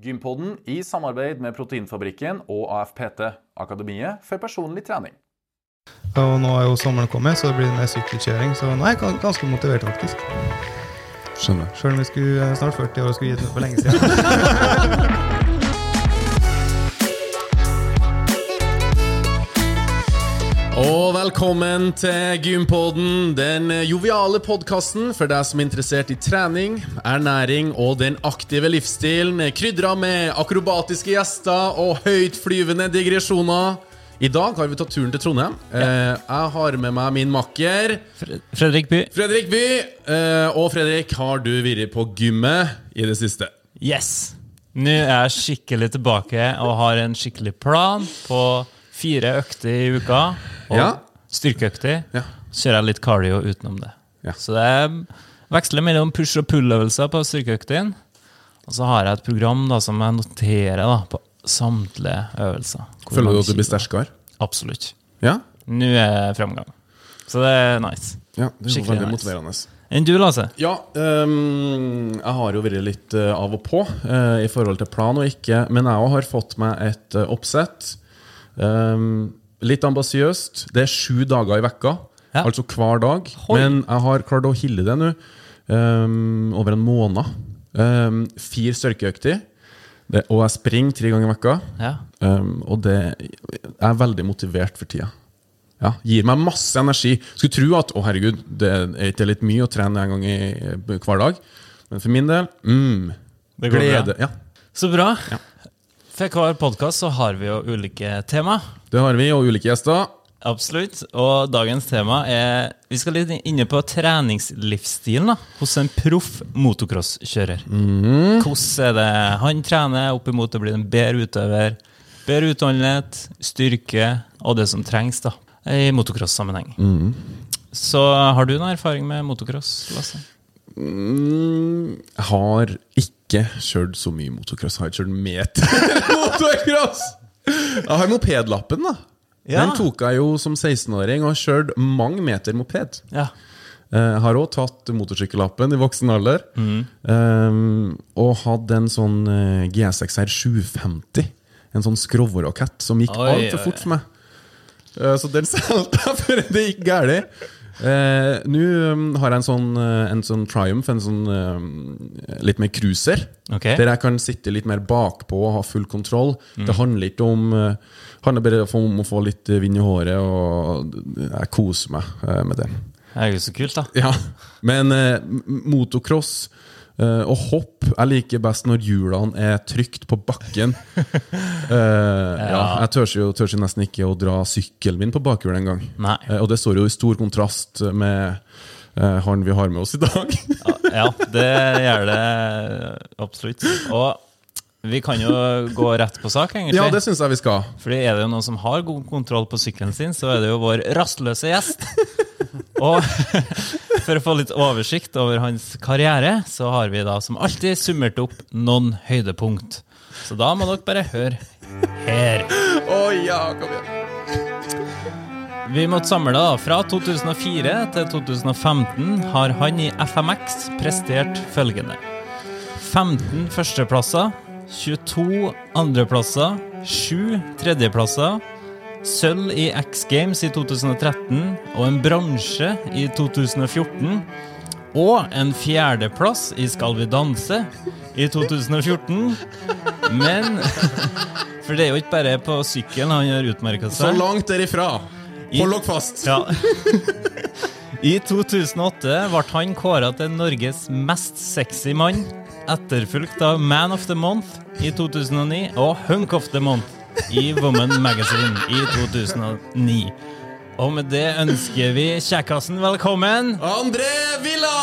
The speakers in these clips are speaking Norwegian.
Gympodden i samarbeid med Proteinfabrikken og AFPT, Akademiet for personlig trening. Og nå er jo sommeren kommet, så det blir mer sykkelkjøring. Så nå er jeg ganske motivert, faktisk. Skjønner. Sjøl om vi skulle er snart 40 år og skulle gitt den for lenge siden. velkommen til Gympodden, den joviale podkasten for deg som er interessert i trening, ernæring og den aktive livsstilen, krydra med akrobatiske gjester og høytflyvende digresjoner. I dag har vi tatt turen til Trondheim. Ja. Jeg har med meg min makker Fredrik By. Fredrik By. Eh, Og Fredrik, har du vært på gymmet i det siste? Yes! Nå er jeg skikkelig tilbake og har en skikkelig plan på fire økter i uka. Og Ja. Styrkeøkter. Ja. Så kjører jeg litt cardio utenom det. Ja. Så det er veksler mellom push- og pull-øvelser på styrkeøktene. Og så har jeg et program da, som jeg noterer da, på samtlige øvelser. Føler du at du blir sterkere? Absolutt. Ja? Nå er fremgang. Så det er nice. ja det er Skikkelig veldig nice. motiverende. Enn du, Lasse? Ja, um, jeg har jo vært litt uh, av og på uh, i forhold til plan og ikke, men jeg òg har fått meg et uh, oppsett. Ehm, litt ambisiøst. Det er sju dager i vekka, Ja. altså hver dag. Hoi. Men jeg har klart å hille det nå um, over en måned. Um, fire styrkeøkter, og jeg springer tre ganger i vekka. Ja. Um, og det jeg er veldig motivert for tida. Ja, Gir meg masse energi. Skulle tro at å herregud, det er ikke litt mye å trene en gang i, hver dag. Men for min del mm, Det går glede. Ja, Så bra. Ja. For hver podkast så har vi jo ulike tema. det har vi, og ulike gjester. Absolutt. Og dagens tema er Vi skal litt inne på treningslivsstilen da, hos en proff motocrosskjører. Hvordan er det han trener opp imot å bli en bedre utøver? Bedre utholdenhet, styrke og det som trengs da, i motocross-sammenheng. Så har du noe erfaring med motocross, Lasse? Mm, har ikke kjørt så mye motocross. Jeg har ikke kjørt meter motocross! Jeg har mopedlappen, da. Ja. Den tok jeg jo som 16-åring og har kjørt mange meter moped. Ja. Eh, Jeg har òg tatt motorsykkellappen i voksen alder. Um, og hadde en sånn GSX-R 750. En sånn skrovrakett som gikk altfor fort for meg. Uh, så den solgte jeg før det gikk galt. Uh, Nå um, har jeg en sånn, eh, en sånn Triumph, en sånn eh, litt mer cruiser. Okay. Der jeg kan sitte litt mer bakpå og ha full kontroll. Det handler ikke om uh, handler bare om å få litt vind i håret, og jeg koser meg eh, med det. Det er jo så kult, da. Ja, men eh, motocross eh, og hopp Jeg liker best når hjulene er trygt på bakken. Uh, ja. Jeg tør jo, tør jo nesten ikke å dra sykkelen min på bakhjulet engang. Uh, og det står jo i stor kontrast med uh, han vi har med oss i dag. Ja, det gjør det absolutt. Og vi kan jo gå rett på sak, egentlig. ja, det synes jeg vi skal. Fordi er det jo noen som har god kontroll på sykkelen sin, så er det jo vår rastløse gjest. Og for å få litt oversikt over hans karriere, så har vi da som alltid summert opp noen høydepunkt. Så da må dere bare høre her. Å ja, kom igjen. Vi måtte samle da. Fra 2004 til 2015 har han i FMX prestert følgende. 15 førsteplasser, 22 andreplasser, 7 tredjeplasser, sølv i X Games i 2013 og en bransje i 2014. Og en fjerdeplass i Skal vi danse i 2014. Men For det er jo ikke bare på sykkelen han har utmerka Så langt derifra. Hold dere fast. Ja. I 2008 ble han kåra til Norges mest sexy mann, etterfulgt av Man of the Month i 2009 og Hunk of the Month i Woman Magazine i 2009. Og med det ønsker vi Kjekkasen velkommen. André Villa!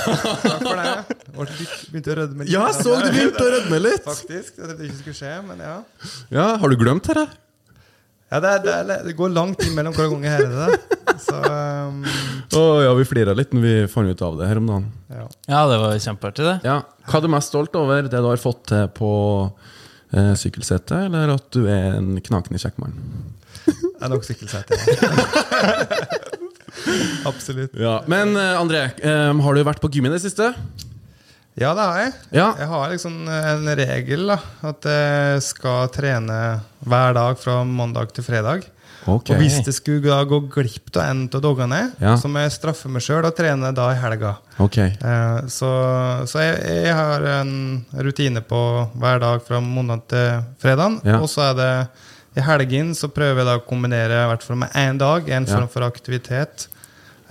Takk for det. Litt- Begynte å rødme litt. Ja, jeg så du begynte å rødme litt. Faktisk. Jeg trodde ikke det skulle skje, men ja. Ja, Har du glemt dette? ja det, er, det, er, det går lang tid mellom hver gang jeg hører det. Så um, oh, ja, vi flira litt når vi fant ut av det her om dagen. ja. Ja, det var kjempeartig, det. Ja, Hva er du mest stolt over? Det du har fått til på eh, sykkelsete, eller at du er en knakende kjekk mann? Det er nok sykkelsete. Absolutt. Ja, Men eh, André, eh, har du vært på gym i det siste? Ja, det har jeg. Ja. Jeg har liksom en regel. da At jeg skal trene hver dag fra mandag til fredag. Ok. Og hvis det skulle da gå glipp av en av dagene, Ja. så må jeg straffe meg sjøl og trene da i helga. Okay. Eh, Så, så jeg, jeg har en rutine på hver dag fra mandag til fredag. Ja. Og så er det i helgen så prøver jeg da å kombinere i hvert fall med én dag, en form for aktivitet.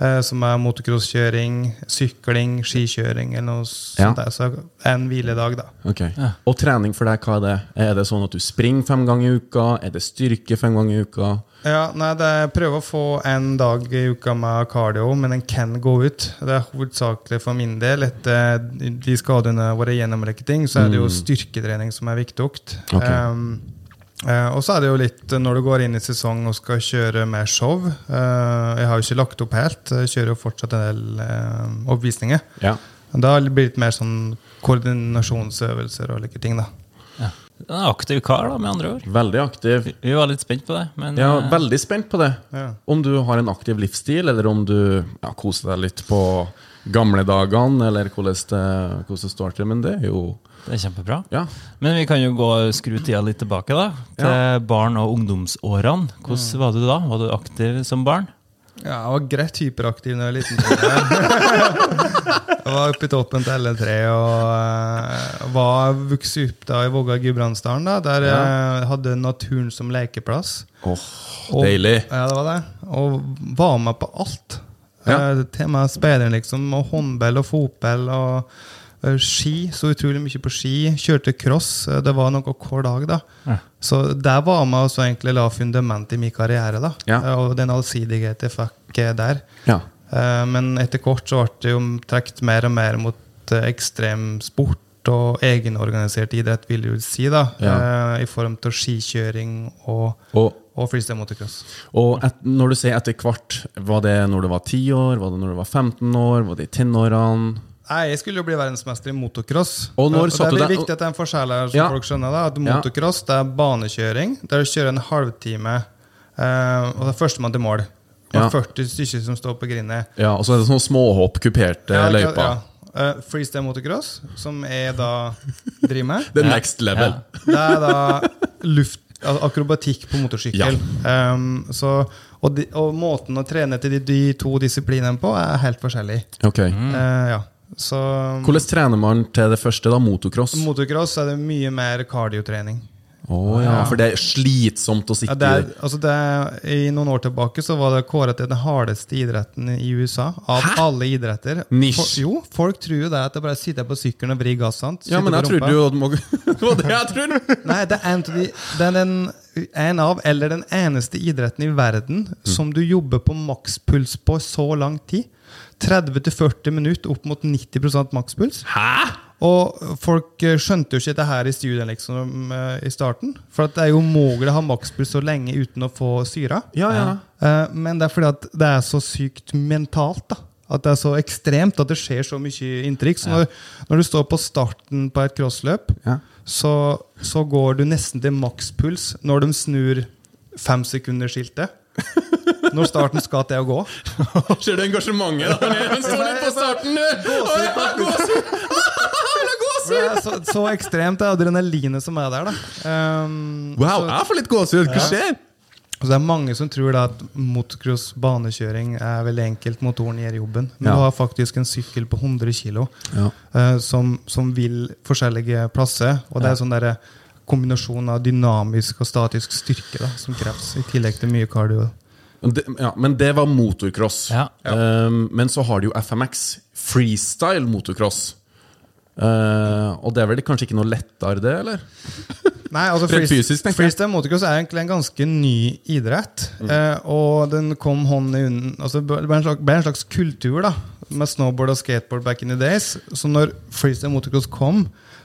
Eh, Som er motocrosskjøring, sykling, skikjøring eller noe Ja. der. Så en hviledag, da. ok. Og trening for deg, hva er det? Er det sånn at du springer fem ganger i uka? Er det styrke fem ganger i uka? Ja, nei, det er prøve å få en dag i uka med cardio, men den kan gå ut. Det er hovedsakelig for min del. Etter de skadene våre gjennomrekke ting, så er det jo styrketrening som er viktig. Ok. Um, eh, og så er det jo litt når du går inn i sesong og skal kjøre mer show. eh, jeg har jo ikke lagt opp helt. Jeg kjører jo fortsatt en del eh, oppvisninger. Ja. Da blir det litt mer sånn koordinasjonsøvelser og like ting, da. En aktiv kar, da, med andre ord. Veldig aktiv. Vi var litt spent på det, men Ja, eh, veldig spent på det. Ja. Om du har en aktiv livsstil, eller om du ja, koser deg litt på gamle dagene, eller hvordan det, hvordan det står til. Men det er jo det er kjempebra. Ja. Men vi kan jo gå skru tida litt tilbake, da. Til barn- og ungdomsårene. Hvordan var du da? Var du aktiv som barn? Ja, jeg var greit hyperaktiv da jeg var liten. tror jeg. var oppe i toppen til L3 og uh, var vokst opp da i Våga i Gudbrandsdalen, da, der jeg hadde naturen som lekeplass. Åh, Og- deilig. Ja, det var det. Og var med på alt. Ja. Eh, Til meg speideren, liksom. Og håndball og fotball og uh, ski. Så utrolig mye på ski. Kjørte cross. Eh, Det var noe hver dag, da. Ja. Så der var med og egentlig la fundament i min karriere, da. Ja. Og den allsidigheten jeg fikk der. Ja. Uh, Men etter kort så ble det jo trukket mer og mer mot eh, ekstrem sport og egenorganisert idrett, vil du si, da. Ja. Eh, I form av skikjøring og, Og, og freestyle motocross. og et, når du sier etter hvert, var det når du var 10 år, var det når du var 15 år, var det i tenårene? Nei, jeg skulle jo bli verdensmester i motocross. Og når det satte er viktig at det er en forskjell her, så Ja. folk skjønner det. At motocross det er banekjøring, der du kjører en halvtime, eh, og det er førstemann til mål. Og Ja. 40 stykker som står på grindet. Ja, og så er det sånne småhopp, kuperte Ja, løyper. ja. Eh, freestyle motocross, som jeg da driver med. Det er next level. Det er da luft, akrobatikk på motorsykkel. Um, så, og, de, og måten å trene til de, de to disiplinene på er helt forskjellig. Okay. Mm. Uh, ja. Så Hvordan trener man til det første, da? Motocross? Motocross er det mye mer kardiotrening. Ja, for det er slitsomt å Ja, sitte det er, altså er, I noen år tilbake så var det kåret til den hardeste idretten i USA. Av alle idretter. For, jo, folk tror jo det at det bare sitter på sykkelen og vrir gass. sant? Ja, men jeg trodde jo det var det jeg trodde! Nei, det er, de, det er den, en av, eller den eneste idretten i verden som du jobber på makspuls på så lang tid. 30-40 minutter, opp mot 90% makspuls. Hæ?! Og folk eh, skjønte jo ikke dette her i studien liksom, eh, i starten. For at det er jo umulig å ha makspuls så lenge uten å få syre. Ja, ja. Eh, Men det er fordi at det er så sykt mentalt. da At det er så ekstremt at det skjer så mye inntrykk. Så når, når du står på starten på et crossløp, Ja. så, så går du nesten til makspuls når de snur femsekundersskiltet. Når starten skal til å gå. Ser du engasjementet? da? Står litt på starten gåsehud! Han har For det er så, så ekstremt, det adrenalinet som er der. da Um, Wow, så, jeg får litt gåsehud! Hva skjer? så det er mange som tror da at motocross banekjøring er veldig enkelt. Motoren gjør jobben. Men Ja. du har faktisk en sykkel på 100 kg. Ja. uh, som, som vil forskjellige plasser. Og det er sånn der kombinasjon av dynamisk og statisk styrke da, som kreves, i tillegg til mye kardio. Men det, ja, men det var motocross. Ja. Um, men så har du jo FMX, freestyle motocross. Uh, og det er vel kanskje ikke noe lettere, det, eller? Nei, altså freestyle. Freestyle motocross er egentlig en ganske ny idrett. Mm. Uh, og den kom hånd i hånd altså, Det ble en, slags, ble en slags kultur da med snowboard og skateboard back in the days. Så når freestyle motocross kom,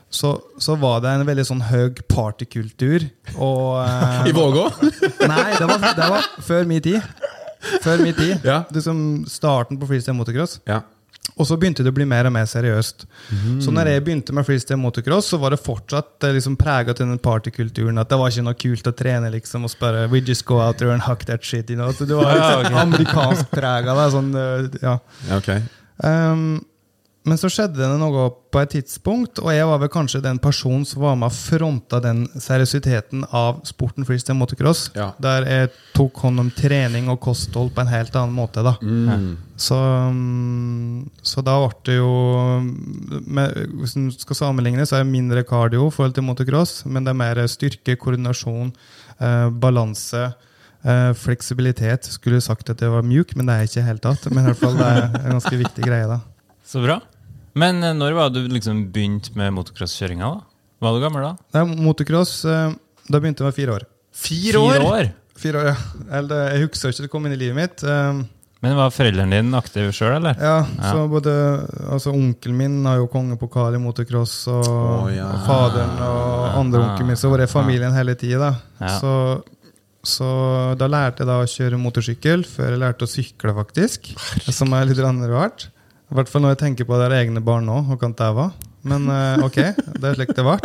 så, så var det en veldig sånn høy partykultur. Og uh, I Vågå? Nei, det var, det var før min tid. Før min tid. Ja. Liksom starten på freestyle motocross. Ja. Og så begynte det å bli mer og mer seriøst. Så når jeg begynte med freestyle motocross, så var det fortsatt eh, liksom prega til den partykulturen. At det var ikke noe kult å trene liksom og spørre We just go out there and huck that shit. You know? Så det var liksom amerikansk prega. Sånn, eh, ja. ja, ok. Um, men så skjedde det noe på et tidspunkt, og jeg var vel kanskje den personen som var med og fronta den seriøsiteten av sporten freestyle motocross. Ja. Der jeg tok hånd om trening og kosthold på en helt annen måte. da. Mm. Så, mm, så da ble det jo med, Hvis en skal sammenligne, så er det mindre cardio i forhold til motocross, men det er mer styrke, koordinasjon, eh, balanse. Uh, fleksibilitet. Skulle sagt at det var mjuk, men det er ikke i det hele tatt. Men i hvert fall det er en ganske viktig greie. da. Så bra. Men eh, når var du liksom begynt med motocrosskjøringa? da? Var du gammel da? Er motocross eh, Da begynte jeg med fire år. Fire år? Fire år, ja. Eller, jeg husker ikke det kom inn i livet mitt. eh, Men var foreldrene dine aktive sjøl, eller? Ja, Ja. så både altså Onkelen min har jo kongepokal i motocross, og, oh, ja. og faderen og andre ja. onkelen min. Så var det familien hele tida. Ja. Så, så da lærte jeg da å kjøre motorsykkel, før jeg lærte å sykle, faktisk. Som er litt rart. I hvert fall når jeg tenker på det er egne barn nå, og kan var. Men eh, ok, det er slik det ble.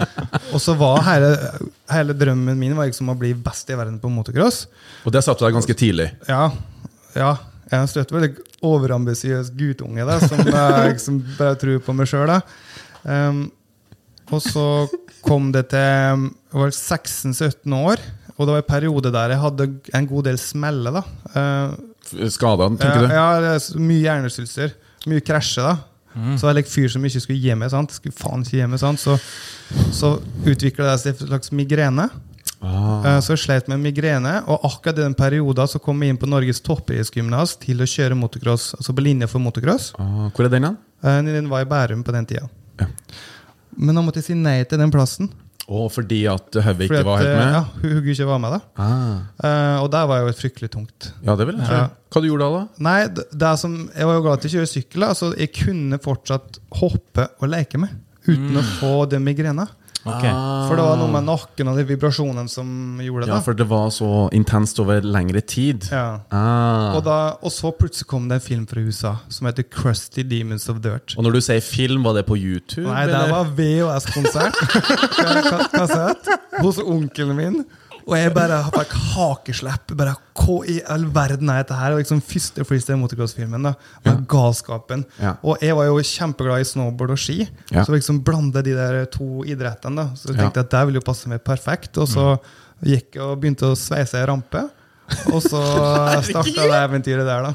Og så var hele, hele drømmen min var liksom å bli best i verden på motocross. Og det satte deg ganske tidlig. Ja, ja. Jeg er en støtt veldig overambisiøs guttunge da, som jeg liksom bare tror på meg sjøl. Um, og så kom det til Jeg var 16-17 år, og det var en periode der jeg hadde en god del smeller. da. Uh, Skadene, tenker du? ja, det er mye hjernesvulster. Mye krasjer. da. Så det er like fyr som ikke skulle gi meg. sant? Skulle faen ikke gi meg, sant? Så, så utvikla det seg en slags migrene. Ah. Eh, Så jeg slet med migrene, og akkurat i den perioden så kom jeg inn på Norges toppidrettsgymnas til å kjøre motocross, altså på linje for motocross. Ah, hvor er den hen? Eh, Den var i Bærum på den tida. Ja. Men da måtte jeg si nei til den plassen. Å, fordi at Høvik ikke var helt eh, med? Ja, Hu- ikke var med, da. Ah. Uh, Og der var jo fryktelig tungt. Ja, det vil jeg tro. Ja. Hva du gjorde da, da? Nei, det, det som, jeg var jo glad til å kjøre sykkel. Altså, jeg kunne fortsatt hoppe og leke med uten å få det migrena. Ok. For det var noe med nakken og de vibrasjonene som gjorde det. Ja, for det var så intenst over lengre tid. Ja. Ah. Og, da, og så plutselig kom det en film fra USA som heter Crusty Demons of Dirt. Og når du sier film, var det på YouTube? Nei, det eller? var VHS-konsert. Kassett. Hos onkelen min. Og jeg bare fikk hakeslepp. Bare, Hva i all verden er dette her? Og liksom Første freestyle motocross-filmen. da Med galskapen. Ja. Og jeg var jo kjempeglad i snowboard og ski, Ja. så liksom blande de der to idrettene. da Så jeg Ja. tenkte at det ville jo passe meg perfekt. Og så gikk jeg og begynte å sveise ei rampe. Og så starta det eventyret der, da.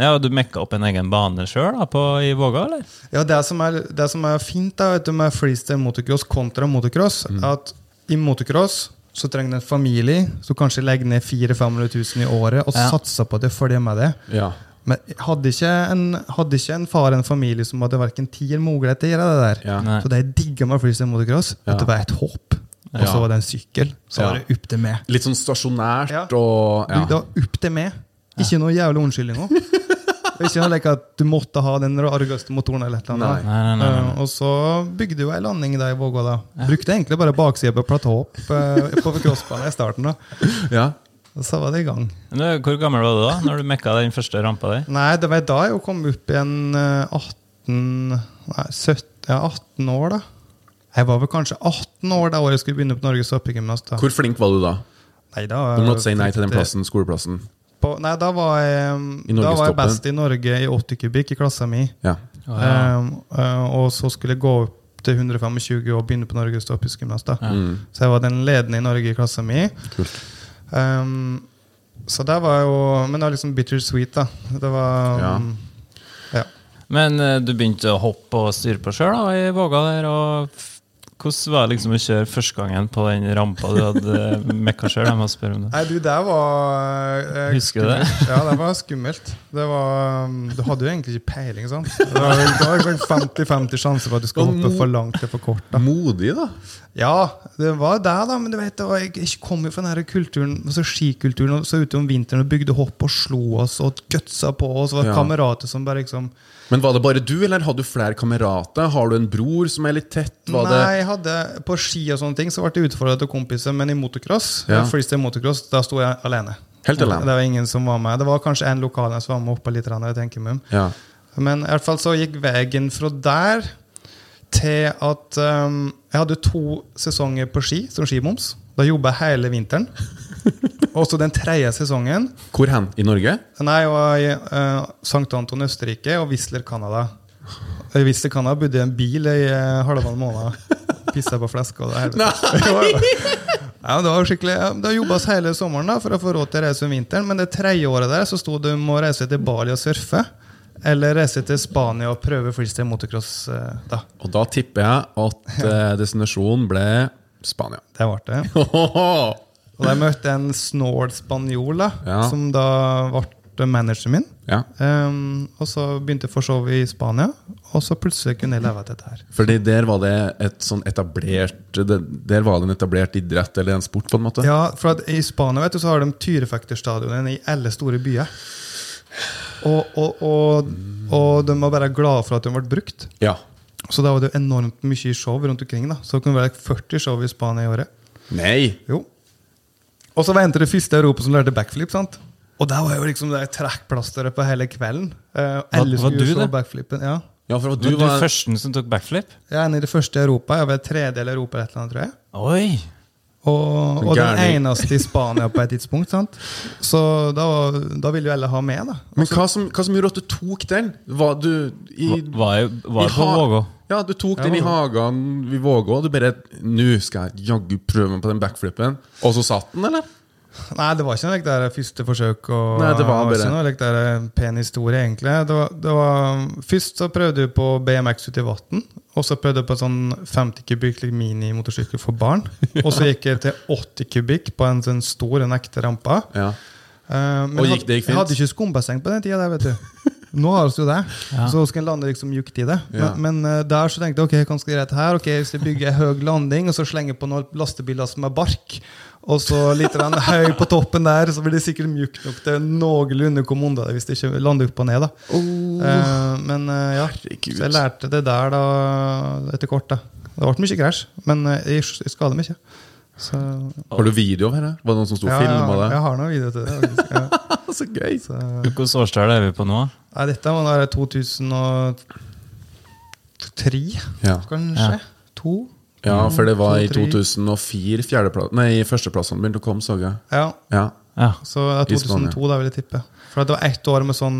Ja, Du mekka opp en egen bane sjøl i Våga, eller? Ja, det som er, det som er fint da, vet du, med freestyle motocross kontra motocross, at i motocross så trenger du en familie som kanskje legger ned 400 000-500 000 i året og Ja. satser på at det følger med det. Ja. Men hadde ikke en, hadde ikke en far en familie som hadde verken tid eller mulighet til å gjøre det der. Ja. Så det jeg digga med freestyle motocross, Ja. at det var et håp. og Ja. så var det en sykkel. Så Ja. var det opp til meg. Litt sånn stasjonært Ja. og Du. Det var opp til meg. Ikke noe jævlig unnskyldning. Ikke noe like at du måtte ha den rareste motoren. eller et eller annet. Nei, nei, nei, nei. Eh, og så bygde jo ei landing der i Vågå. da Brukte egentlig bare baksida på platå opp eh, på crossbanen i starten. da ja. Og så var det i gang. Du, Hvor gammel var du da når du mekka den første rampa der? Nei, det var da jeg kom opp i en eh, 18 Nei, 17, ja, 18 år, da. Jeg var vel kanskje 18 år da året jeg skulle begynne på Norges hoppegymnas. da. Hvor flink var du da? Nei, da Du måtte si nei til den plassen, skoleplassen. På, nei, da var jeg, da var jeg best i Norge i 80 kubikk i klassa mi. Ja. Um, uh, og så skulle jeg gå opp til 125 og begynne på Norges toppidrettsgymnas. Mm. Så jeg var den ledende i Norge i klassa mi. Um, så det var jo Men det var liksom bittersweet, da. Det var Ja. um, ja. Men uh, du begynte å hoppe og styre på sjøl i Våga der. og Hvordan var det liksom å kjøre første gangen på den rampa du hadde mekka sjøl? Det. Nei, du, det var eh, Husker du det? skummelt. Ja, det var skummelt. Det var, um, du hadde jo egentlig ikke peiling, sant? Det var, det var liksom 50-50 sjanse for at du skal hoppe for langt eller for kort. da Modig, da. Ja, det var det, da. Men du vet, det var, jeg jeg kom jo fra denne kulturen, altså skikulturen og så ute om vinteren og bygde hopp og slo oss og gutsa på oss. Og Ja. kamerater som bare liksom Men var det bare du, eller hadde du flere kamerater? Har du en bror som er litt tett? Var Nei, jeg hadde På ski og sånne ting så ble jeg utfordra til kompiser, men i motocross, Ja. freestyle motocross, da sto jeg alene. Helt alene? Det var ingen som var med. Det var kanskje en lokal som var med oppe litt, jeg tenker meg. Ja. Men i hvert fall så gikk veien fra der til at um, jeg hadde to sesonger på ski som skimoms. Da jobba jeg hele vinteren. Og så den tredje sesongen Hvor hen? I Norge? Nei, jeg var i uh, St. Anton, Østerrike, og Whistler, Canada. I Whistler, Canada bodde i en bil i uh, halvannen måned. Pissa på flesk og det helvete. Ja, det var skikkelig Det har jobbes hele sommeren da for å få råd til å reise om vinteren, men det tredje året der så sto det om å reise til Bali og surfe. Eller reise til Spania og prøve freestyle motocross. eh, da. Og da tipper jeg at eh, destinasjonen ble Spania. Det ble det. Og der møtte jeg en snål spanjol, Ja. som da ble manageren min. Ja. Um, og så begynte jeg for show i Spania, og så plutselig kunne jeg leve av dette her. Fordi der var det et sånn etablert Der var det en etablert idrett eller en sport, på en måte? Ja, for I Spania vet du, så har de tyrefekterstadionene i alle store byer. Og, og, og, og de var bare glade for at de ble brukt. Ja. Så da var det enormt mye show rundt omkring. da Så det kunne være 40 show i Spania i året. Nei! Jo. Og så var jeg en av de første i Europa som lærte backflip. sant? Og der var jo liksom det trekkplasteret på hele kvelden. Uh, alle var skulle du se backflipen. Ja. Ja, for Du du var var du førsten som tok backflip? Jeg er en av de første i Europa. Jeg var tredje i Europa, eller et eller annet, tror jeg. Oi! Og, og den eneste i Spania på et tidspunkt. sant? Så da, da ville jo alle ha med, da. Men hva som, hva som gjorde at du tok den? Var du i, Var jeg, var i på Vågå? Ja, du tok den i hagen vi våga, og du bare Nå skal jeg jaggu prøve meg på den backflipen. Og så satt den, eller? Nei, det var ikke noe like der første forsøk. Og, Nei, det var bare- ikke noe like der pen historie, egentlig. Det var, det var, først så prøvde du på BMX ute i vann. Og så prøvde jeg på sånn 50 kubikk like minimotorsykkel for barn. Og så gikk jeg til 80 kubikk på en sånn stor, en ekte rampe. Ja. Uh, men Og gikk det gikk fint? Jeg hadde ikke skumbasseng på den tida. Der, vet du. Nå har vi jo det. Så skal en lande liksom mjukt i det. Ja. Men, men eh, der så tenkte jeg ok, dette her? Ok, Hvis jeg bygger en høy landing, og så slenger på noen lastebiler som er bark, og så litt høy på toppen der, så blir det sikkert mjukt nok til noenlunde komme unna det hvis det ikke lander opp og ned. da. Eh, men eh, ja, Herregud. så jeg lærte det der da etter kort. da. Det ble mye krasj, men jeg skader meg ikke. Så, Har du video av dette? Var det noen som sto og ja, filma det? jeg har noen video til det. Ja. Så gøy! Så, Hvilket årstall er vi på nå? Nei, dette må være 2003, Ja. kanskje? Ja. To? ja, for det var i 2004 fjerdeplass Nei, førsteplassene begynte å komme, så jeg. Ja, Ja. Ja. så det er 2002, da vil jeg tippe. For det var ett år med sånn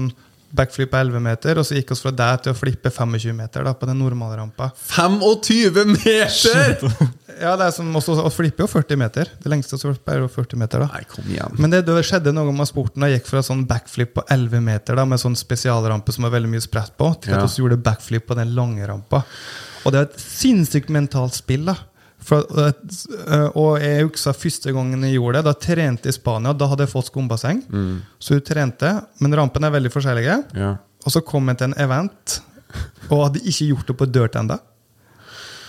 backflip på 11 meter, og så gikk vi fra deg til å flippe 25 meter da, på den normale rampa. 25 meter! Ja, det er som også, å flippe jo 40 meter. Det lengste som flipper er jo 40 meter. da. Nei, kom igjen. Men det, det skjedde noe med sporten. Jeg gikk fra sånn backflip på 11 meter da, med sånn spesialrampe som var veldig mye spredt på, til at vi gjorde backflip på den lange rampa. Og det er et sinnssykt mentalt spill. da. For, øh, og jeg husker første gangen jeg gjorde det. Da trente jeg i Spania. Da hadde jeg fått skumbasseng. Så jeg trente, men rampene er veldig forskjellige. Ja. Og så kom jeg til en event og hadde ikke gjort det på dirt ennå.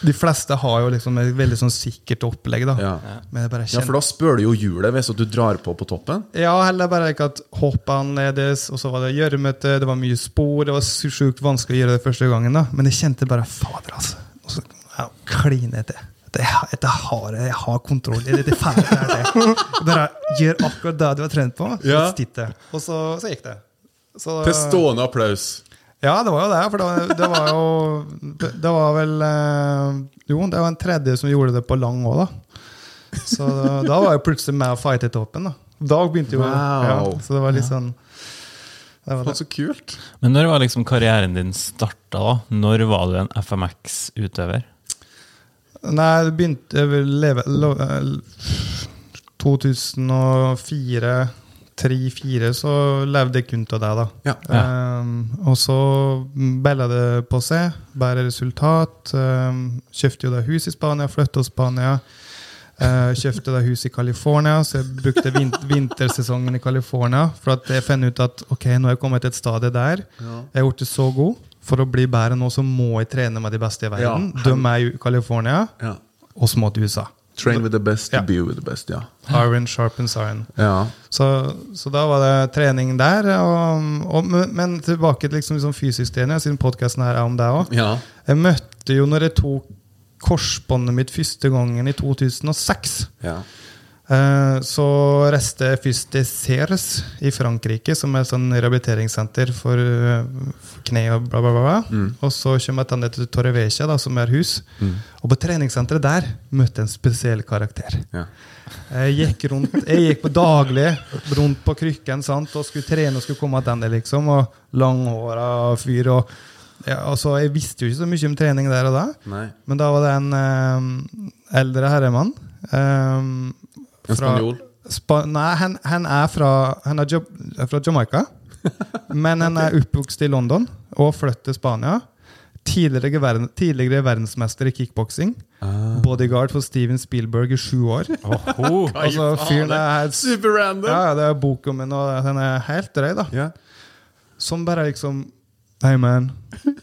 De fleste har jo liksom et veldig sånn sikkert opplegg. da Ja. Ja, for da spør du jo hjulet hvis du drar på på toppen. ja, heller bare ikke at hoppet annerledes, og så var det gjørmete, det var mye spor. Det var sjukt vanskelig å gjøre det første gangen. da Men jeg kjente bare Fader, altså. Og så ja, klinete. Dette, det har jeg, jeg har kontroll i. det det er det. Bare gjør akkurat det du har trent på. Ja. Og så, så gikk det. Så, Til stående applaus. ja, det var jo det. For det var, det var jo Det, det var vel eh, Jo, det var en tredje som gjorde det på lang òg, da. Så da, var jeg plutselig med å fighte toppen. Da Dag begynte jo Wow. ja, Så det var litt sånn det var det. så kult. Men når var liksom karrieren din starta? da? Når var du en FMX-utøver? Nei, det begynte jeg vil leve lo, eh, 2004 3-4 så levde jeg kun av det, da. Ja. Um, og så balla det på seg. Bare resultat. Um, kjøpte jo det hus i Spania, flytta til Spania. Uh, kjøpte det hus i California, så jeg brukte vin vintersesongen i California. For at jeg fant ut at ok, nå har jeg kommet til et stadie der. Jeg har gjort det så god. For å bli bedre nå, så må jeg trene med de beste i verden. Ja. De er i California, Ja. og så må til USA. Train with the best, Ja. be with the best. Ja. Iron sharpens iron. ja. Så, så da var det trening der. Og, og, men- tilbake til liksom, liksom fysisk trening, siden podkasten her er om det òg. ja. Jeg møtte jo når jeg tok korsbåndet mitt første gangen i 2006. ja. Eh, så reiste jeg først til Ceres i Frankrike, som er et sånn rehabiliteringssenter for, eh, kne og bla, bla, bla. bla. Og så kommer jeg til Torrevecia, da, som er hus. Og på treningssenteret der møtte jeg en spesiell karakter. Ja. Jeg gikk, rundt, jeg gikk på daglig rundt på krykken sant, og skulle trene og skulle komme tilbake, liksom. Og langhåra fyr. Og, ja, altså, jeg visste jo ikke så mye om trening der og da. Nei. Men da var det en eh, eldre herremann. eh, En spanjol? Spa nei, han, han er fra, han er fra Jamaica. Men han er oppvokst i London og flyttet til Spania. Tidligere, verden, tidligere verdensmester i kickboksing. Bodyguard for Steven Spielberg i sju år. Oho. Altså, fyren er helt Super random! ja, det er boka min, og den er helt drøy, da. Yeah. Som bare liksom Hey man, I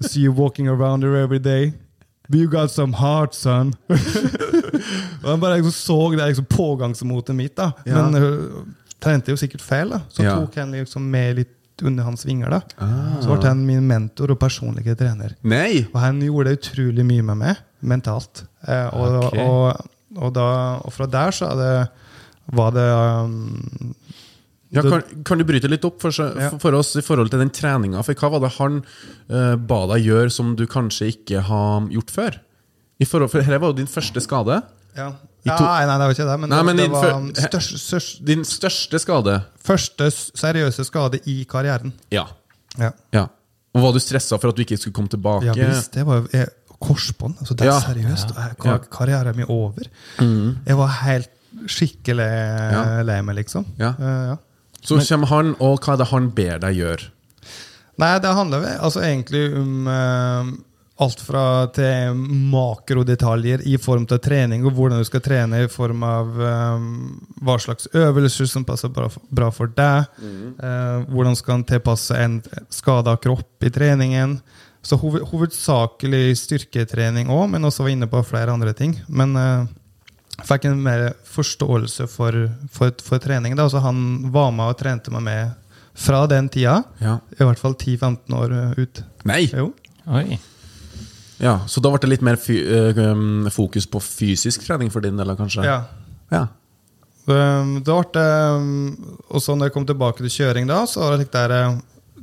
see you walking around here every day. You got some heart, son. Og han bare liksom så det liksom pågangsmotet mitt, da. Ja. Men hun trente jo sikkert feil, da. Så Ja. tok han liksom med litt under hans vinger, da. Så ble han min mentor og personlige trener. Nei! Og han gjorde utrolig mye med meg, mentalt. Eh, og, okay. og, og, da, og fra der så det, var det um, Ja, kan, kan du bryte litt opp for, for oss i forhold til den treninga? For hva var det han uh, ba deg gjøre som du kanskje ikke har gjort før? I forhold, for Dette var jo din første skade. Ja. Ja, Nei, nei, det var ikke det. Men Nei, det, men det din var um, størst, størst, Din største skade. første seriøse skade i karrieren. Ja. Ja, ja. Og Var du stressa for at du ikke skulle komme tilbake? ja visst. Det var jeg, korsbånd. Altså, det er seriøst. Jeg- Karrieren min over. Jeg var helt skikkelig Ja. lei meg, liksom. Ja. Eh, ja. Så kommer han, og hva er det han ber deg gjøre? Nei, det handler altså egentlig om eh, alt fra til makrodetaljer i form til trening, og hvordan du skal trene i form av um, hva slags øvelser som passer bra for, bra for deg. eh, hvordan skal en tilpasse en skada kropp i treningen. Så hoved, hovedsakelig styrketrening òg, men også var inne på flere andre ting. Men uh, fikk en mer forståelse for, for, for trening. Da. Altså, han var med og trente meg med fra den tida. Ja. I hvert fall 10-15 år uh, ut. Nei! Jo. Oi. Ja, Så da ble det litt mer fy, eh, um, fokus på fysisk trening for din del, kanskje? Ja. Ja. Det, det ble um, Og så når jeg kom tilbake til kjøring, da, så var det der uh,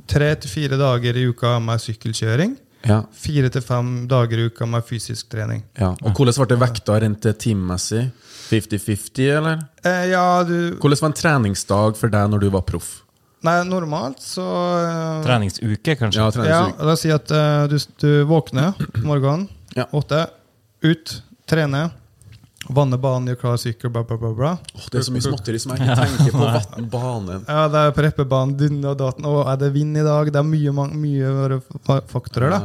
tre til fire dager i uka med sykkelkjøring. Ja. Fire til fem dager i uka med fysisk trening. ja. Og hvordan ble det vekta rent timemessig? 50-50, eller? Eh, ja, du Hvordan var en treningsdag for deg når du var proff? Nei, normalt så uh, Treningsuke, kanskje? Ja, treningsuke. Ja, la oss si at uh, du, du våkner morgenen, Ja. åtte, ut, trene, vanne banen, gjør klar sykkel, bla, bla, bla. bla. Åh, det er så mye småtteri som jeg ikke tenker på. Vann, banen Ja, det er preppebanen, din og daten. Og er det vind i dag? Det er mye, mye faktorer, da.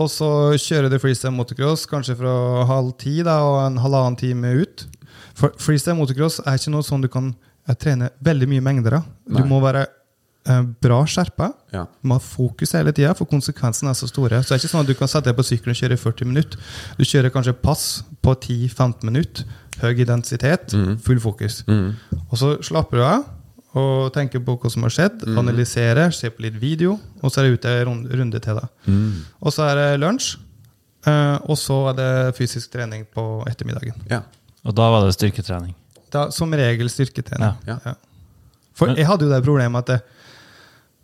Og så kjører du freestyle motocross kanskje fra halv ti da, og en halvannen time ut. For freestyle motocross er ikke noe sånn du kan eh, trener veldig mye mengder. Du Nei. må være eh, bra skjerpa. Ja. Du må ha fokus hele tida, for konsekvensene er så store. Så det er ikke sånn at du kan sette deg på sykkelen og kjøre i 40 minutter. Du kjører kanskje pass på 10-15 minutter. Høy identitet, full fokus. Mm. Og så slapper du av og tenker på hva som har skjedd. Analyserer, ser på litt video, og så er det ute en runde til. da. Mm. Og så er det lunsj, eh, og så er det fysisk trening på ettermiddagen. Ja. Og da var det styrketrening. Da, som regel styrketrening. Ja. Ja. For jeg hadde jo det problemet at det,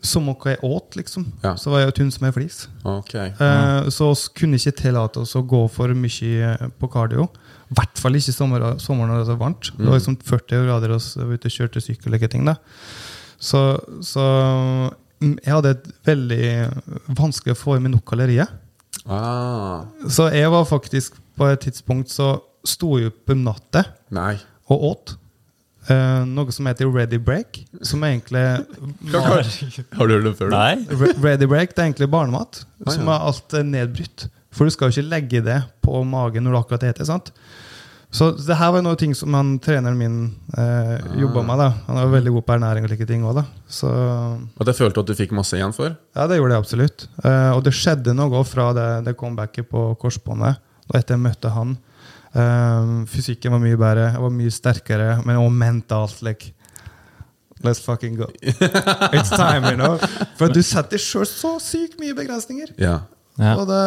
som hva jeg åt, liksom, Ja. så var jeg tynn som ei flis. Ok. Eh, Så vi kunne ikke tillate oss å gå for mye eh, på cardio. I hvert fall ikke sommer, sommeren når det var så varmt. Det var liksom 40 grader og vi var ute og kjørte sykkel og like ting. da. Så, så mm, jeg hadde et veldig vanskelig å få i meg nok kalorier. Ah. Så jeg var faktisk på et tidspunkt så sto jeg opp om natta Nei. Og åt. Uh, noe som heter ready break. Som egentlig Har du hørt det før? Nei? Ready break det er egentlig barnemat, Ah, som ja. er alt nedbrutt. For du skal jo ikke legge det på magen når du akkurat spiser. sant? Så det her var noe ting som han, treneren min eh, Ah. jobba med. da. Han er veldig god på ernæring og like ting òg, da. Så At jeg følte at du fikk masse igjen for? ja, det gjorde jeg absolutt. Eh, og det skjedde noe fra det, det comebacket på korsbåndet. Og etter jeg møtte han. Eh, fysikken var mye bedre, jeg var mye sterkere, men også mentalt. like Let's fucking go. It's time, you know. For du setter sjøl så sykt mye begrensninger. Ja. Ja. Og, det,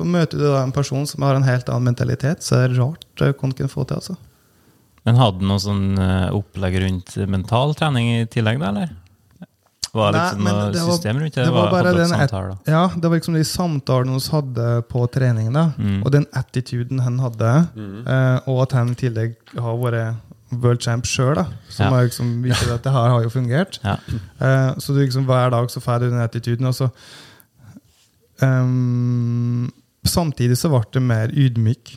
og møter du da en person som har en helt annen mentalitet, så er det rart eh, hva kan få til. altså. Men hadde du noe sånn eh, opplegg rundt mental trening i tillegg, da, eller? Var Nei, liksom men det var- system rundt det? det var bare den samtale. Ja, det var liksom de samtalene vi hadde på trening, da. Mm. Og den attituden han hadde, eh, og at han i tillegg har vært world champ sjøl. Som Ja. liksom viser at det her har jo fungert. Ja. Eh, så du liksom hver dag så får du den attituden. Og så um, Samtidig så ble det mer ydmyk,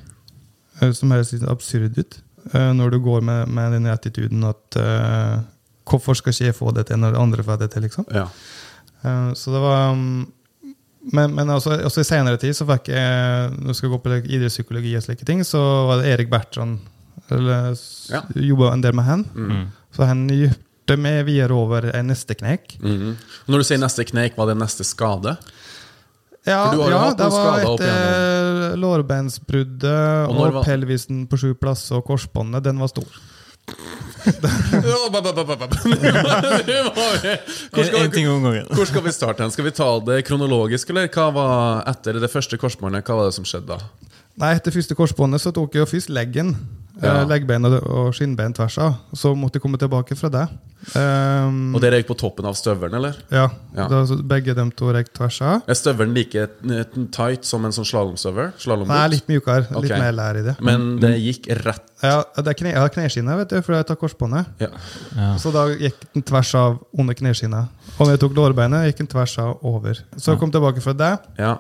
eh, som høres litt absurd ut, eh, når du går med, med den attituden at eh, Hvorfor skal ikke jeg få det til når andre får det til, liksom? Ja. Eh, Så det var um, Men, men også, også i senere tid så fikk jeg Når jeg skal gå på idrettspsykologi og slike ting, så var det Erik Bertrand eller, Ja. jobba en del med han. Mm. Så han gjorde meg videre over en neste knekk. Mm. Når du sier neste knek, var det neste skade? Ja, ja det var et etter lårbeinsbruddet Og og, pelvisen på sju plasser og korsbåndet. Den var stor. En ting om gangen. hvor skal vi starte? Skal vi ta det kronologisk, eller hva var etter det første korsbåndet? Hva var det som skjedde da? Nei, Etter første korsbåndet så tok jeg jo først leggen. Ja. eh, Leggbein og, skinnbein tvers av. Så måtte jeg komme tilbake fra det. Um, Og det røyk på toppen av støvelen, eller? Ja, Ja. Da, begge de to røyk tvers av. Er støvelen like tight som en sånn slalåmstøvel? Nei, litt mjukere. Litt mer lær i det. Men det gikk rett Ja, det er kne, jeg kneskinnet, kneskinne, vet du, for jeg tar korsbåndet. ja. Ja. Så da gikk den tvers av under kneskinnet. Og når jeg tok lårbeinet, gikk den tvers av over. Så jeg kom tilbake fra det. ja.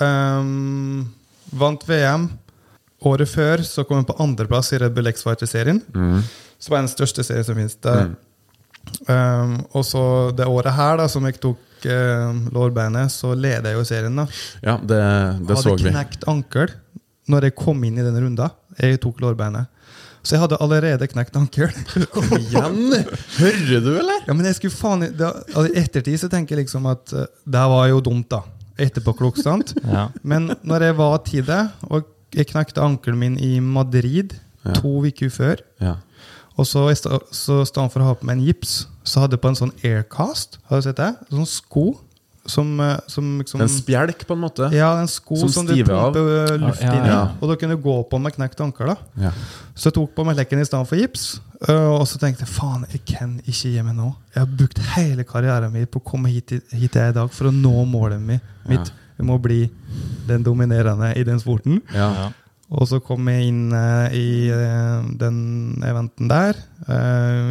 Um, vant VM. Året før så kom jeg på andreplass i Red Bull X-Fighter-serien. Som er den største serien som finnes. Det. Um, og så det året her, da, som jeg tok uh, lårbeinet, så leder jeg jo serien. da ja, det, det hadde knekt ankel når jeg kom inn i den runda. Jeg tok lårbeinet. Så jeg hadde allerede knekt ankel. Igjen? Hører du, eller? ja, men jeg skulle faen i altså, I ettertid så tenker jeg liksom at uh, det var jo dumt, da. Etterpåklok, sant? Ja. Men når jeg var ti der, og jeg knekte ankelen min i Madrid Ja. to uker før Ja. Og så i stedet for å ha på meg en gips, så hadde jeg på en sånn aircast. Har du sett det? Sånn sko som, uh, som liksom En spjelk, på en måte? Ja, en sko Som som, du stiver av. pumper luft Ja, ja, inn i. Og da kunne du gå på med knekt ankel. Så jeg tok på meg lekken i stedet for gips. Uh, og så tenkte jeg faen, jeg kan ikke gi meg nå. Jeg har brukt hele karrieren min på å komme hit, hit jeg er i dag for å nå målet mitt. mitt. Jeg må bli den dominerende i den sporten. Ja. Ja. Og så kom jeg inn uh, i uh, den eventen der.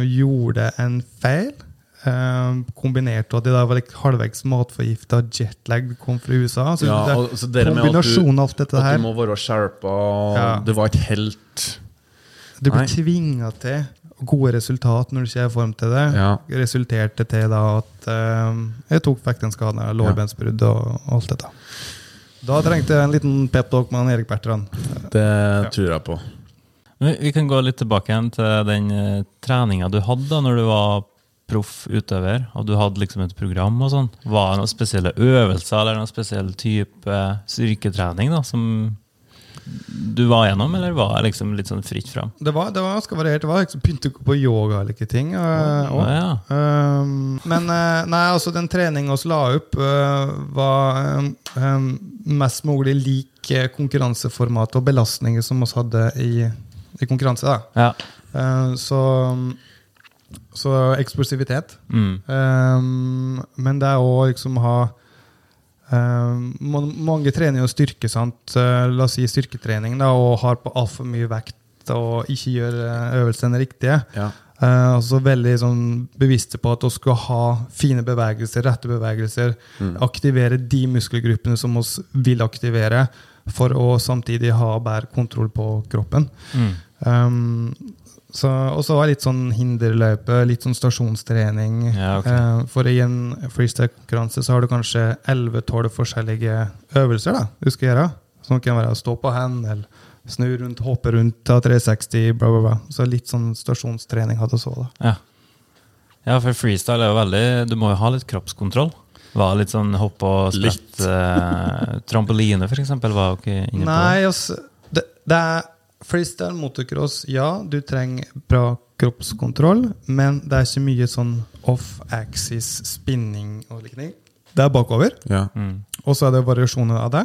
gjorde en feil. Kombinert med at jeg da var like halvveis matforgifta, jetlag kom fra USA. Så Ja, det, og, så det med at du, alt dette at her. du må være skjerpa, Ja. du var et helt Du blir Nei. tvinga til gode resultat når du ikke er i form til det. Ja. Resulterte til da at eh, jeg tok vekk den skaden, av lårbeinsbrudd og alt dette. Da trengte jeg en liten peptalk med Erik Bertrand. Det tror jeg på. Vi kan gå litt tilbake igjen til den uh, treninga du hadde da når du var proff utøver, og du hadde liksom et program og sånn. Var det noen spesielle øvelser eller noen spesiell type styrketrening da, som du var gjennom, eller var det liksom litt sånn fritt fram? Det var, det var ganske variert. Det var liksom, begynte på yoga og like ting. Og, og- Ja, ja. Um, men eh, nei, altså den treninga vi la opp, uh, var um, mest mulig lik eh, konkurranseformat og belastninger som vi hadde i, i konkurranse. Ja. Uh, så, så eksplosivitet. Mm. Um, men det er òg liksom ha Mange trener jo styrke, sant? Eh, la oss si styrketrening, da, og har på altfor mye vekt og ikke gjør eh, øvelsene riktige. Ja. Uh, altså veldig sånn bevisste på at vi skal ha fine bevegelser, rette bevegelser. Aktivere de muskelgruppene som vi vil aktivere, for å samtidig ha bedre kontroll på kroppen. Mm. Um, og så var det litt sånn hinderløype, litt sånn stasjonstrening. Ja, okay. Eh, for i en freestyle-konkurranse så har du kanskje 11-12 forskjellige øvelser da, du skal gjøre. Som kan være å stå på hand, eller snu rundt, hoppe rundt, ta 360, bla, bla, bla. Så litt sånn stasjonstrening hadde så, da. Ja. ja, for freestyle er jo veldig Du må jo ha litt kroppskontroll. Var litt sånn hopp og spett eh, Trampoline, for eksempel, var jo ikke inne på Nei, altså, det, det er freestyle motocross. Ja, du trenger bra kroppskontroll, men det er ikke mye sånn off-axis spinning og likning. Det er bakover, Ja. Mm. og så er det variasjoner av det.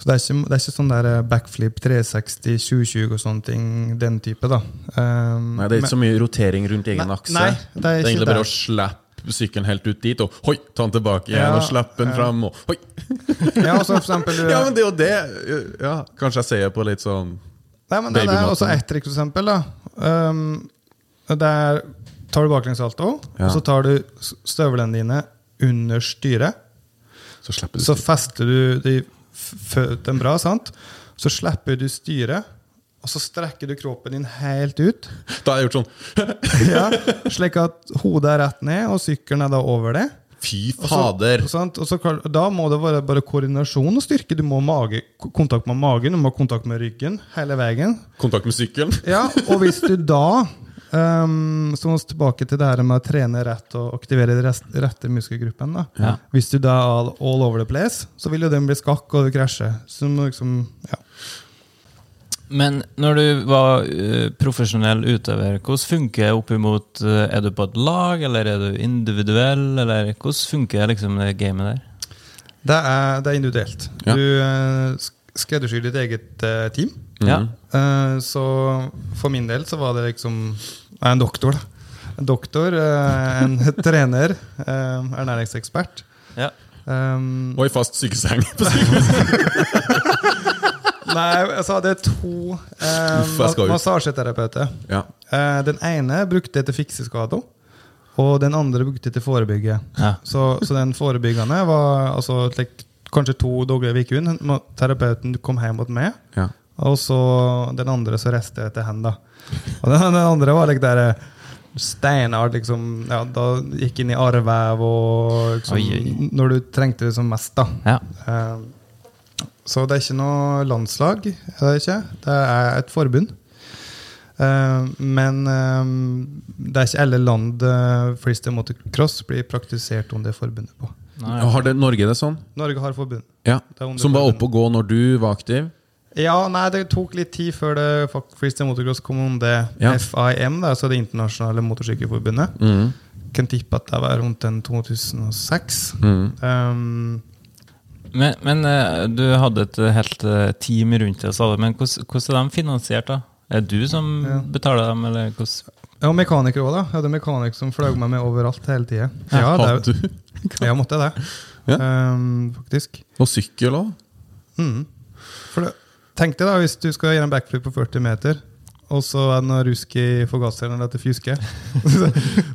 Så det er ikke, det er ikke sånn der eh, backflip 360, 2020 og sånne ting. Den type, da. Um, Nei, det er ikke så mye rotering rundt egen Nei, akse. nei, det er det er egentlig bare å slappe sykkelen helt ut dit, og hoi, ta den tilbake igjen, Ja, og slappe den ja. fram, og hoi. Ja, og så for eksempel Ja, men det er jo det. Ja, kanskje jeg sier på litt sånn Nei, men det, er også ett triks, for eksempel. Da. Um, der tar du baklengssalto, Ja. og så tar du støvlene dine under styret. Så du Så fester du de føttene bra, sant? Så slipper du styret, og så strekker du kroppen din helt ut. Da har jeg gjort sånn Ja, slik at hodet er rett ned, og sykkelen er da over det. Fy fader! sant? også, da må det være bare koordinasjon og styrke. Du må ha mage, kontakt med magen, du må ha kontakt med ryggen hele veien. Kontakt med sykkelen. Ja, og hvis du da um, Så tilbake til det her med å trene rett og aktivere de rest, rette muskelgruppen. Ja. Hvis du da er all, all over the place, så vil jo den bli skakk og du krasjer. Så du må liksom, ja. Men når du var eh, profesjonell utøver, hvordan funker det opp imot eh, Er du på et lag, eller er du individuell, eller hvordan funker liksom det gamet der? Det er, det er individuelt. Ja. Du uh, skreddersyr ditt eget eh, team. Ja. Eh, så for min del så var det liksom Jeg er en doktor, da. En doktor, eh, en trener, uh, ernæringsekspert. ja. Um, Og i fast sykeseng. på sykehuset. nei, altså det er to ut. massasjeterapeuter. Ja. Eh, den ene brukte til fikseskader, og den andre brukte til forebygge. Ja. Så, så den forebyggende var altså, like, kanskje to dager i uken. Terapeuten kom hjem mot meg, ja. og så den andre så reiste jeg til henne. Og den, den andre var like der eh, steinart, liksom. Ja, da gikk inn i arrvev og liksom, Oi, oi. Når du trengte det som mest, da. ja. Eh, så det er ikke noe landslag, er det ikke? Det er et forbund. Eh, men eh, det er ikke alle land uh, freestyle motocross blir praktisert under forbundet på. Nei. Har det, Norge det sånn? Norge har forbund. Ja. Det Som var oppe og gå når du var aktiv? Ja, nei, det tok litt tid før det freestyle motocross kom under Ja. FIM, altså det internasjonale motorsykkelforbundet. Mm. Kan tippe at det var rundt en 2006. Mm. Um, Men, men eh, du hadde et eh, helt eh, team rundt deg, sa du. Men hvordan, hvordan er de finansiert, da? Er det du som Ja. betaler dem, eller hvordan? ja, og mekanikere òg, da. Jeg hadde mekanikere som fløy meg med overalt hele tida. Ja, det Ja, måtte jeg det. Ja. um, faktisk. Og sykkel òg? Mm. For det, tenk deg da, hvis du skal gjøre en backflip på 40 meter, og så er det rusk i forgasseren.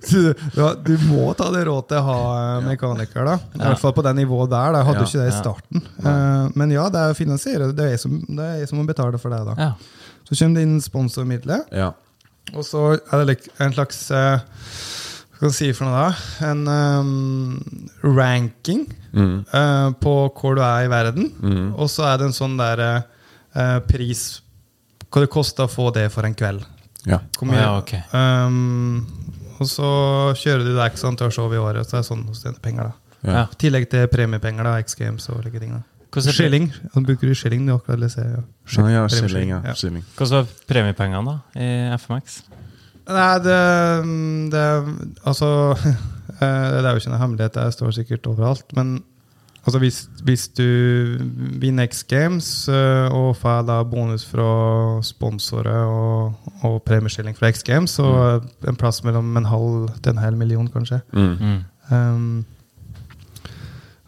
Så du, ja, du må ta det råd til å ha eh, mekaniker, da. I hvert fall på det nivået der. Da. Jeg hadde jo ikke det i starten. Eh, men ja, det er å finansiere. Det er jeg som, det er jeg som må betale for det. da. Ja. Så kommer det inn sponsormidler. Ja. Og så er det en slags eh, Hva skal jeg si for noe da? En um, ranking Mm. uh, på hvor du er i verden. Mm. Og så er det en sånn der uh, pris Hva det koster å få det for en kveld. ja. Hvor mye- Ja, ok. um, og så kjører du det x antall show i året, så er det sånn hos tjener penger. da Ja. I tillegg til premiepenger, da, X Games og like ting. da Skilling. Han bruker du skilling. Du aktualiserer ja. Ja, ja, Premieskilling, skilling. Ja. ja. skilling. Hvordan var premiepengene da, i FMX? Nei, det, det Altså eh, Det er jo ikke noe hemmelighet, det står sikkert overalt. Men altså, hvis, hvis du vinner X Games eh, og får da bonus fra sponsorer og, og premieskilling fra X Games, så mm. en plass mellom en halv til en hel million, kanskje. Mm. Mm. Um,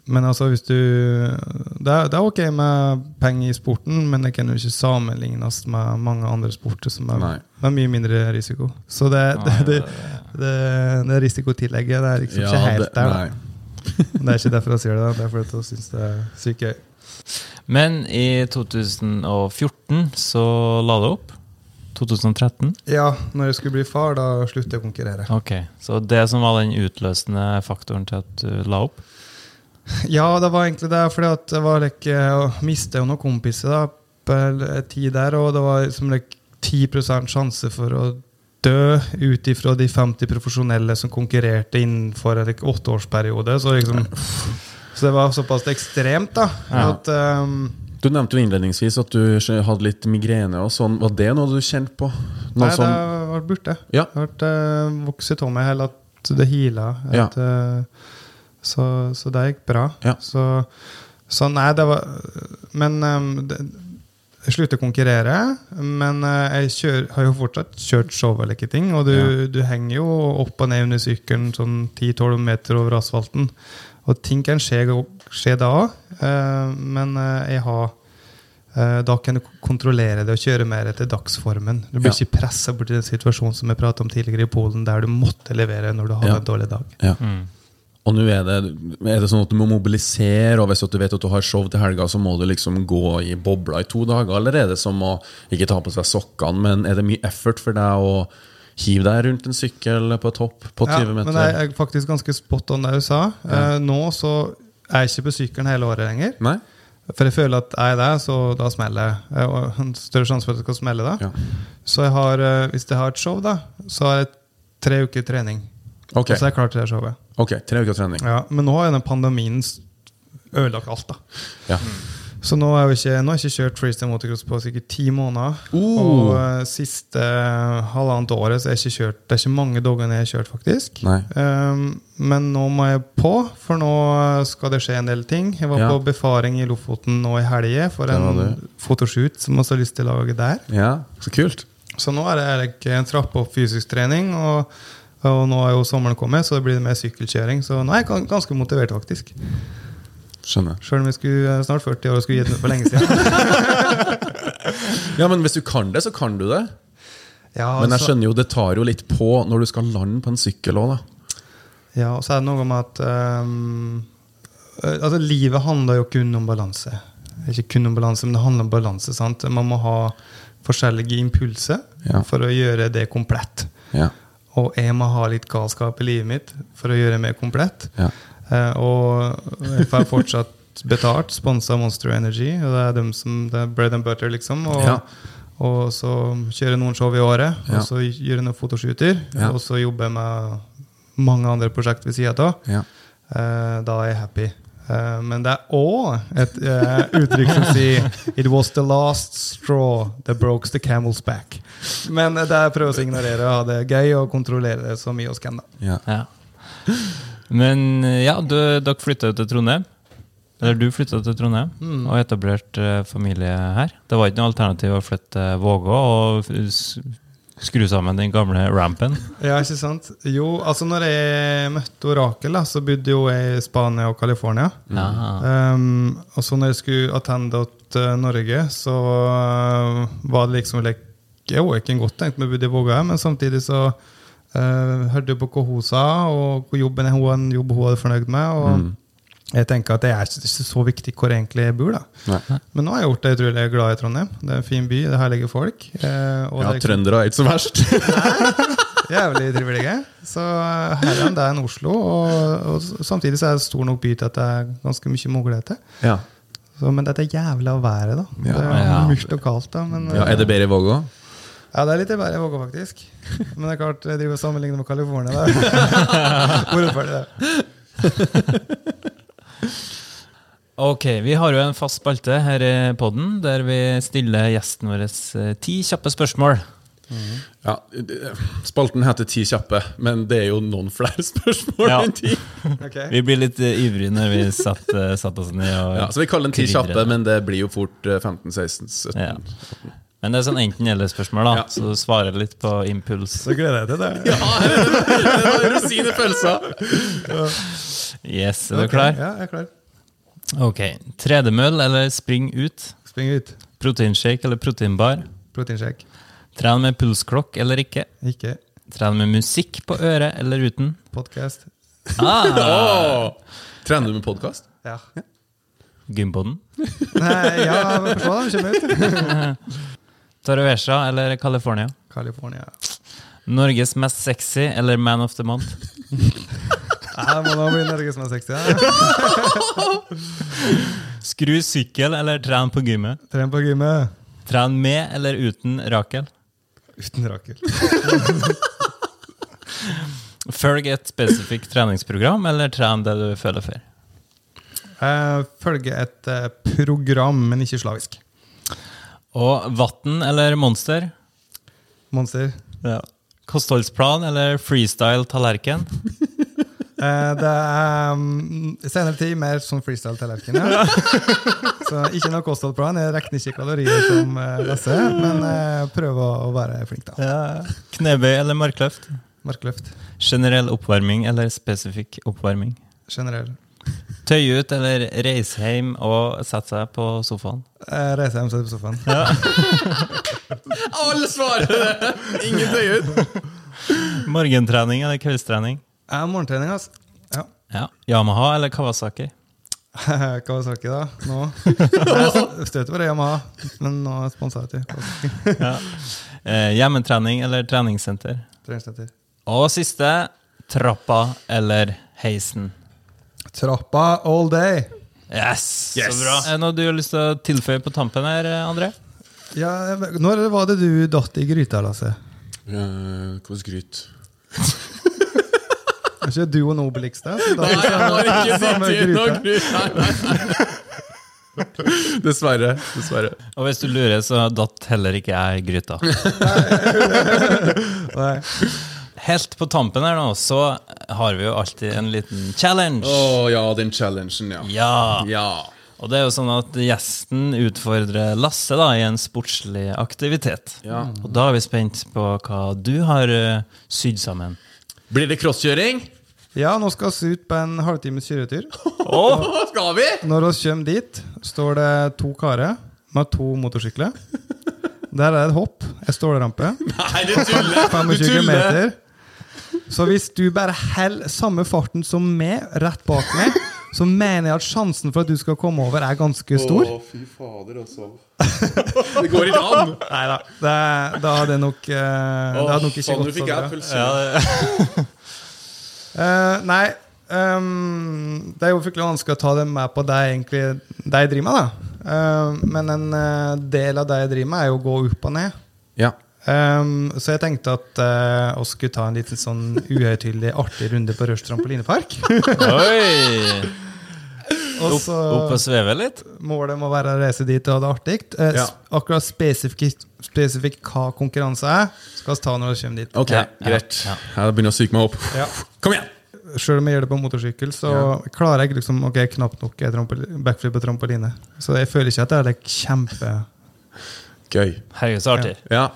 men altså, hvis du det er, det er ok med penger i sporten, men det kan jo ikke sammenlignes med mange andre sporter som er, med mye mindre risiko. Så det, det, det, det, det risikotillegget det er liksom ikke helt der. Nei. Det er ikke derfor jeg sier det, det er fordi jeg syns det er sykt gøy. Men i 2014 så la det opp. 2013. Ja, når jeg skulle bli far, da sluttet jeg å konkurrere. Ok, Så det som var den utløsende faktoren til at du la opp? Ja, det var egentlig det, fordi at jeg var like, jeg jo noen kompiser da, på en tid der, og det var liksom like 10% sjanse for å dø ut ifra de 50 profesjonelle som konkurrerte innenfor en åtteårsperiode. Så, liksom, så det var såpass ekstremt, da. Ja. At, um, Du nevnte jo innledningsvis at du hadde litt migrene. og sånn. Var det noe du kjente på? Noe nei, det sånn- det var borte. Ja. Det har uh, vokst av meg hele at det heala. Ja. Eh, så, så det gikk bra. Ja. Så Så nei, det var Men um, det, jeg sluttet å konkurrere, men uh, jeg kjør, har jo fortsatt kjørt show eller ikke ting, og du, Ja. du henger jo opp og ned under sykkelen sånn 10-12 meter over asfalten. Og ting kan skje, skje da òg, men uh, jeg har uh, Da kan du kontrollere det og kjøre mer etter dagsformen. Du blir Ja. ikke pressa bort i den situasjonen som jeg pratet om tidligere i Polen, der du måtte levere når du hadde Ja. en dårlig dag. Ja. Og nå er det, er det sånn at du må mobilisere, og hvis du vet at du har show til helga, så må du liksom gå i bobla i to dager, eller er det som å ikke ta på seg sokkene, men er det mye effort for deg å hive deg rundt en sykkel på topp på 20 Ja, meter? men jeg er faktisk ganske spot on det du sa. Eh, nå så er jeg ikke på sykkelen hele året lenger. Nei? For jeg føler at jeg er der, så da smeller jeg. Og en større sjanse for at det skal smelle da. Ja. Så jeg har, eh, hvis jeg har et show, da, så har jeg tre uker trening. Okay. Og så er jeg klar til det showet. Ok, tre uker trening. Ja, men nå har jo den pandemien ødelagt alt, da. Ja. Så nå har jeg ikke, nå har jeg ikke kjørt freestyle motocross på sikkert ti måneder. Uh. Og uh, siste eh, halvannet året så har jeg ikke kjørt Det er ikke mange dagene jeg har kjørt, faktisk. Um, men nå må jeg på, for nå eh, skal det skje en del ting. Jeg var Ja. på befaring i Lofoten nå i helga for en fotoshoot som jeg har lyst til å lage der. Ja, så kult. Så nå er det like, en trappe opp fysisk trening, og, og nå er jo sommeren kommet, så det blir mer sykkelkjøring. Så nå er jeg ganske motivert, faktisk. Skjønner. Sjøl om jeg skulle eh, snart 40 år og skulle gitt meg for lenge siden. Ja, men hvis du kan det, så kan du det. Ja, Men jeg skjønner jo, det tar jo litt på når du skal lande på en sykkel òg, da. Ja, og så er det noe med at eh, Altså, livet handler jo kun om balanse. Ikke kun om balanse, men det handler om balanse. sant? Man må ha forskjellige impulser Ja. for å gjøre det komplett. Ja. Og jeg må ha litt galskap i livet mitt for å gjøre det mer komplett. Ja. Eh, og jeg får fortsatt betalt, sponsa Monster Energy. Og det er dem som, det er bread and butter, liksom. Og, Ja. og så kjøre noen show i året, Ja. og så gjør jeg noen fotoshooter. Ja. Og så jobber jeg med mange andre prosjekt ved sida av. Ja. Eh, da er jeg happy. Eh, men det er òg et uh, uttrykk som sier It was the last straw that broke the camel's back. Men det er prøve å ignorere og ha det gøy og kontrollere det så mye vi kan. Ja. Ja. Men ja, du, dere flytta jo til Trondheim. Eller du flytta til Trondheim og etablerte eh, familie her. Det var ikke noe alternativ å flytte til Vågå og skru sammen den gamle rampen. Ja, ikke sant? Jo, altså når jeg møtte Orakel, da, så bodde jo jeg i Spania og California. Um, og så når jeg skulle attende til Norge, så uh, var det liksom like, Jo, jeg kunne godt tenkt meg å bo i Vågøy, men samtidig så uh, hørte jeg på hva hun sa, og hvor jobben hun, en jobb hun hadde fornøyd med. Og jeg tenker at det er ikke så viktig hvor jeg egentlig bor. da. Nei. Men nå har jeg gjort det utrolig glad i Trondheim. Det er en fin by, det er herlige folk. eh, og ja, er trøndere er ikke så verst. Nei, jævlig trivelige. Så eh, her er det enn Oslo. Og, og samtidig så er det stor nok by til at det er ganske mye muligheter. ja. Så, men dette jævla været, da. Ja. det er Ja. mørkt og kaldt. da men, ja. Er det bedre i Vågå? Ja, det er litt verre i Vågå, faktisk. Men det er klart, jeg driver og sammenligner med California. Hvorfor er det det. Ok, vi har jo en fast spalte her i podden der vi stiller gjesten vår eh, ti kjappe spørsmål. Ja, Spalten heter Ti kjappe, men det er jo noen flere spørsmål Ja. enn ti. Okay. Vi blir litt eh, ivrige når vi satt, satt oss ned og Ja, så vi kaller den Ti kjappe, men det blir jo fort eh, 15, 16, 17. Ja. Men det er sånn enten-eller-spørsmål, da. Ja. Så du svarer litt på impuls. Så gleder jeg til det. Det var rosin i pølsa! Yes, er du klar? Ja, jeg er klar. Ok. Tredemøll eller spring ut? Spring ut. Proteinshake eller proteinbar? Proteinshake. Tren med pulsklokk eller ikke? Ikke Tren med musikk på øret eller uten? podkast. Ah, oh. Trener du med podkast? Ja. Gymboden? Nei, ja, men få da, kommer ut. Torrevesja eller California? California. Norges mest sexy eller Man of the Month? Ja, må da bli Norges mest sexy. Ja. Skru sykkel eller tren på gymmet? Tren på gymmet. Tren med eller uten Rakel? Uten Rakel. Følg et spesifikt treningsprogram, eller tren det du føler for? Uh, følge et uh, program, men ikke slavisk. Og vann eller monster? Monster. Ja. Kostholdsplan eller freestyle tallerken? Eh, det er um, senere tid mer sånn freestyle-tallerken. Ja. Så ikke noe kostholdsplan. Jeg regner ikke kalorier som uh, disse, men uh, prøver å være flink, da. Ja. Knebøy eller markløft? Markløft. Generell oppvarming eller spesifikk oppvarming? Generell. Tøye ut eller reise hjem og sette seg på sofaen? Eh, reise hjem, sitter på sofaen. Alle svarer det! Ingen tøy ut. Morgentrening eller kveldstrening? Ja, morgentrening, altså. Ja. Ja. Yamaha eller Kawasaki? Kawasaki, da. Nå. Jeg støter bare Yamaha, men nå er sponsa til Kawasaki. Ja. Eh, hjemmetrening eller treningssenter? Treningssenter. Og siste trappa eller heisen? Trappa all day. Yes! Yes. Så bra. Er det noe du har lyst til å tilføye på tampen her, André? Ja, når var det du datt i gryta, Lasse? Ja, Hva skryt? Ikke du og Nobelix der? som Nei, jeg har ikke samme og noe. Nei, nei, nei. Dessverre. Dessverre. Og hvis du lurer, så datt heller ikke jeg i gryta. Nei. Helt på tampen her nå, så har vi jo alltid en liten challenge. Å ja, den challengen, ja. Ja! Ja. Og det er jo sånn at gjesten utfordrer Lasse da i en sportslig aktivitet. Ja. Og da er vi spent på hva du har uh, sydd sammen. Blir det crosskjøring? Ja, nå skal vi ut på en halvtimes kjøretur. Oh, skal vi? Når vi kommer dit, står det to karer med to motorsykler. Der er det et hopp, en stålrampe, Nei, du tuller! 25 meter. Så hvis du bare holder samme farten som meg, rett bak meg, så mener jeg at sjansen for at du skal komme over, er ganske stor. Å, fy fader, altså. Det går ikke an! Nei da. Da hadde det nok, eh, det hadde nok ikke gått nå fikk så jeg bra. Eh, nei, um, det er jo fryktelig vanskelig å ta det med på det jeg egentlig det jeg driver med. da. Uh, men en eh, del av det jeg driver med, er jo å gå opp og ned. Ja. Um, så jeg tenkte at uh, vi skulle ta en liten sånn uhøytidelig artig runde på Rush trampolinepark. Oi! og Opp, så opp og sveve litt? målet må være å reise dit og ha det artig. Eh, Ja. Akkurat spesifikt, spesifikt hva konkurranse er, skal vi ta når vi kommer dit. Ok, greit. ja. Jeg begynner å psyke meg opp. Ja. Kom igjen! Selv om jeg gjør det på motorsykkel, så klarer jeg liksom Ok, knapt nok backflip på trampoline. Så jeg føler ikke at det er like, kjempe Gøy. Herregud, så artig. Ja.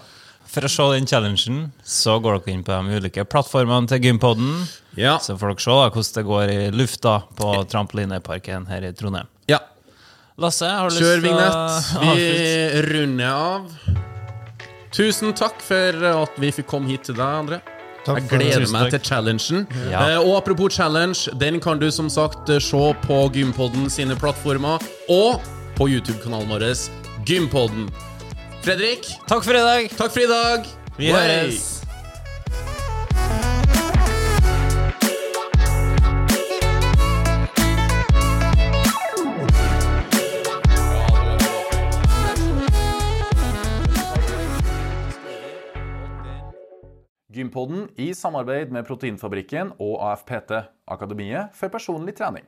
For å se den challengen, så går dere inn på de ulike plattformene til Gympodden. Ja. Så får dere se da, hvordan det går i lufta på trampolineparken her i Trondheim. ja. Lasse, har du Kjør lyst til å vignett. Vi runder av. Tusen takk for at vi fikk komme hit til deg, André. Takk Jeg gleder meg til challengen. Ja. Eh, og apropos challenge, den kan du som sagt eh, se på Gympodden sine plattformer og på YouTube-kanalen vår Gympodden. Fredrik, Takk for i dag! takk for i dag. Vi høres! Gympodden i samarbeid med Proteinfabrikken og AFPT, Akademiet for personlig trening.